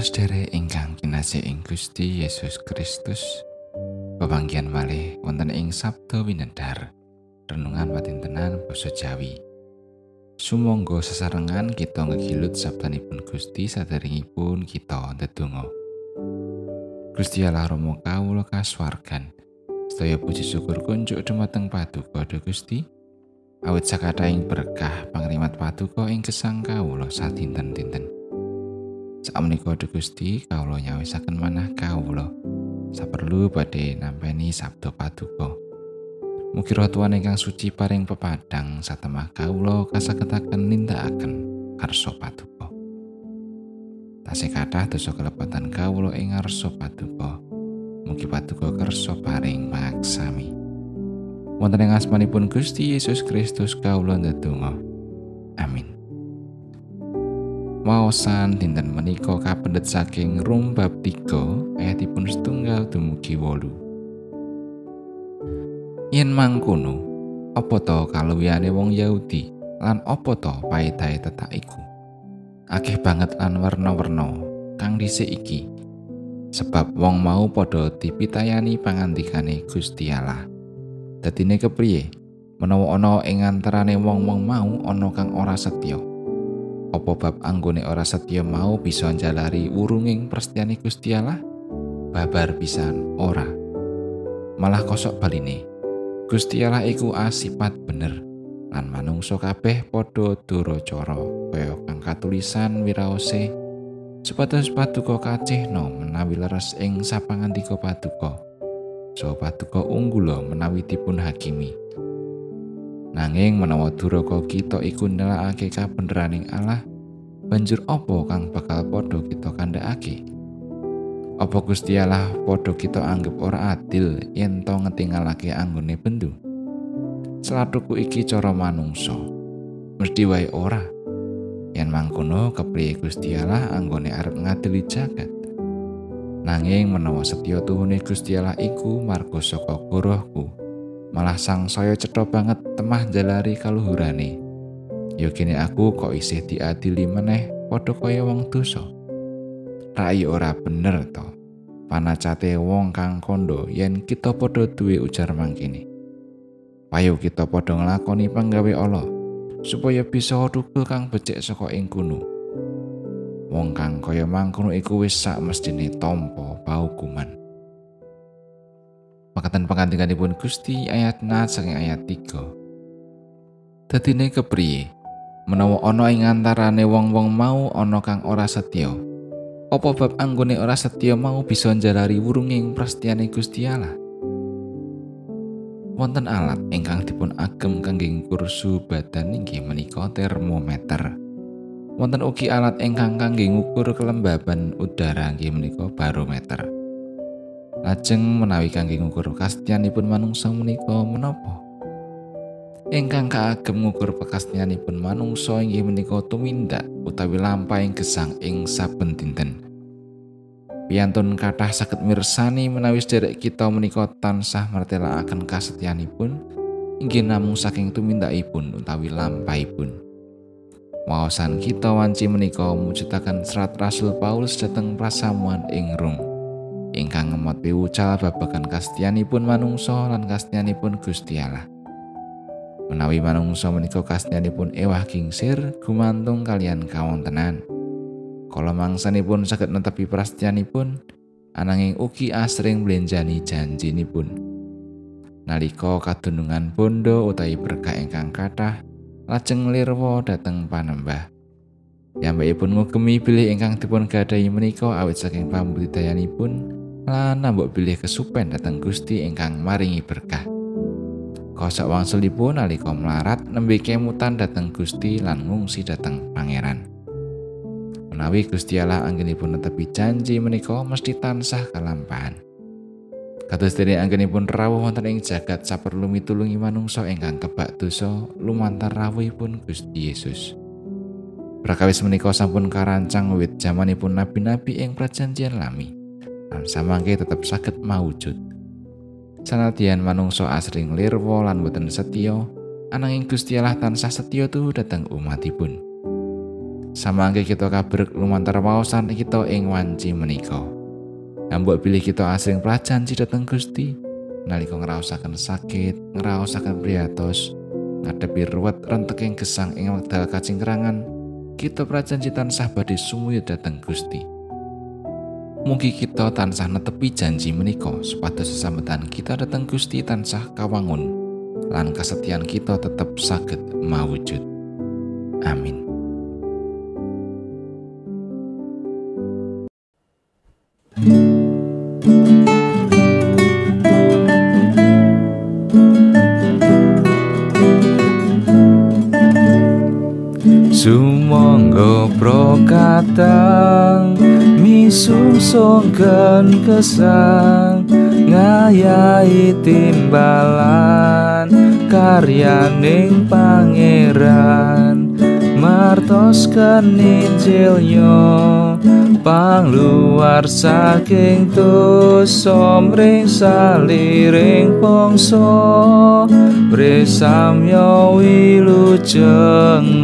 Para sedherek ingkang kinasih Gusti Yesus Kristus, pepanggihan malih wonten ing Sabda Winedhar, renungan patintenan basa Jawi. Sumangga sesarengan kita ngegilut sabdanipun Gusti saderengipun kita ndedonga. Gusti Allah Rama kawula kasuwargan. Sedaya puji syukur kunjuk dumateng Paduka Gusti. Awit sakataing berkah pangrimat Paduka ing gesang kawula sadinten-dinten. Sakmenika Gusti kawula nyawisaken manah kawula saperlu badhe nampeni sabda paduka. Mugi roh Tuhan ingkang suci paring pepadang satemah kawula kasagetaken nindakaken karsa paduka. Tasih kathah dosa kelepatan kawula ing ngarsa paduka. Mugi paduka kersa paring paksami. Wonten ing asmanipun Gusti Yesus Kristus kawula ndedonga. Amin. Waosan dinten menika kapendet saking Rum bab 3 ayatipun setunggal dumugi wolu. Yen mangkono, apa to kaluwihane wong Yahudi lan apa to paedahe tetak iku? Akeh banget lan warna-warna kang dhisik iki. Sebab wong mau padha dipitayani pangandikane Gusti Allah. Dadine kepriye? Menawa ana ing antarane wong-wong mau ana kang ora setya. Opo bab anggone ora setya mau bisa njalari prestiyane Gusti Allah? Babar pisan ora. Malah kosok baline. Gusti Allah iku asipat bener lan manungsa kabeh padha duracara kaya kang katulisan wiraose supados paduka kacihno menawi leres ing sapangandika paduka. So paduka unggula menawi dipun hakimi. Nanging menawa duraka kita iku nelakake kabeneraning Allah, banjur apa kang bakal padha kita kandhakake? Apa Gusti Allah padha kita anggap ora adil yen to ngetingalake anggone bendu? Selatuku iki cara manungsa. Mesti wae ora. Yen mangkono kepriye Gusti Allah anggone arep ngadili jagat? Nanging menawa setya tuhune Gusti Allah iku marga saka gorohku, malah sang saya cetha banget temah jalari kaluhurane. Yo kene aku kok isih diadili meneh padha kaya wong dosa. Rai ora bener to. Panacate wong kang kondo yen kita padha duwe ujar mangkene. Payo kita padha nglakoni panggawe Allah supaya bisa thukul kang becik saka ing kuno. Wong kang kaya mangkono iku wis sak mestine tampa paukuman. Makatan pengantinganipun Gusti ayat na saking ayat 3. Dadine kepriye? Menawa ana ing antarane wong-wong mau ana kang ora setya. Apa bab anggone ora setya mau bisa njalari wurunging prastiyane Gusti Allah? Wonten alat ingkang dipun agem kangge ngukur suhu badan inggih menika termometer. Wonten ugi alat ingkang kangge ngukur kelembaban udara inggih menika barometer. Lajeng menawi kangge ngukur kastianipun manungsa menika menapa? Ingkang kaagem ngukur pekastianipun manungsa inggih menika tumindak utawi lampahing gesang ing saben dinten. Piantun kathah saged mirsani menawi sederek kita menika tansah martelakaken kasetyanipun inggih namung saking tumindakipun utawi lampahipun. Wawasan kita wanci menika mujudaken serat Rasul Paulus dhateng prasamuan ing Rom. Ingkang ngemot piwucal babagan kastianipun manungsa lan kastianipun Gusti Allah. Menawi manungsa menika kastianipun ewah kingsir gumantung kalian kawontenan. Kala mangsanipun saged netepi prastianipun, ananging ugi asring blenjani janjinipun. Nalika kadunungan bondo utawi berkah ingkang kathah, lajeng lirwa dhateng panembah. Yambakipun ngugemi bilih ingkang dipun gadahi menika awit saking pambudidayanipun lan nambok bilih kesupen dateng Gusti ingkang maringi berkah. Kosok wangsulipun nalika melarat nembe kemutan dateng Gusti lan ngungsi dateng pangeran. Menawi Gusti Allah anggenipun netepi janji menika mesti tansah kalampahan. Kados dene anggenipun rawuh wonten ing jagat saperlu mitulungi manungsa ingkang kebak dosa lumantar rawuhipun Gusti Yesus. Prakawis menika sampun karancang wit jamanipun nabi-nabi ing prajanjian lami. Lan samangke tetep saged mawujud. Sanadyan manungsa asring lirwa lan boten setya, ananging Gusti Allah tansah setya tuh dhateng umatipun. Samangke kita kabrek lumantar waosan kita ing wanci menika. Ambok pilih kita asring prajanji dhateng Gusti nalika ngraosaken sakit, ngraosaken priatos, ngadepi ruwet renteking gesang ing wekdal kacingkrangan, kita prajanji tansah badhe sumuya dhateng Gusti. Mugi kita tansah netepi janji menika supados sesambetan kita dhateng Gusti tansah kawangun lan kesetiaan kita tetap saged mawujud. Amin. Sumangga prokatang misungsongken kesang ngayahi timbalan karyaning pangeran. Martos keninjilnya pangluar saking dosa mring saliring bangsa presamya wilujeng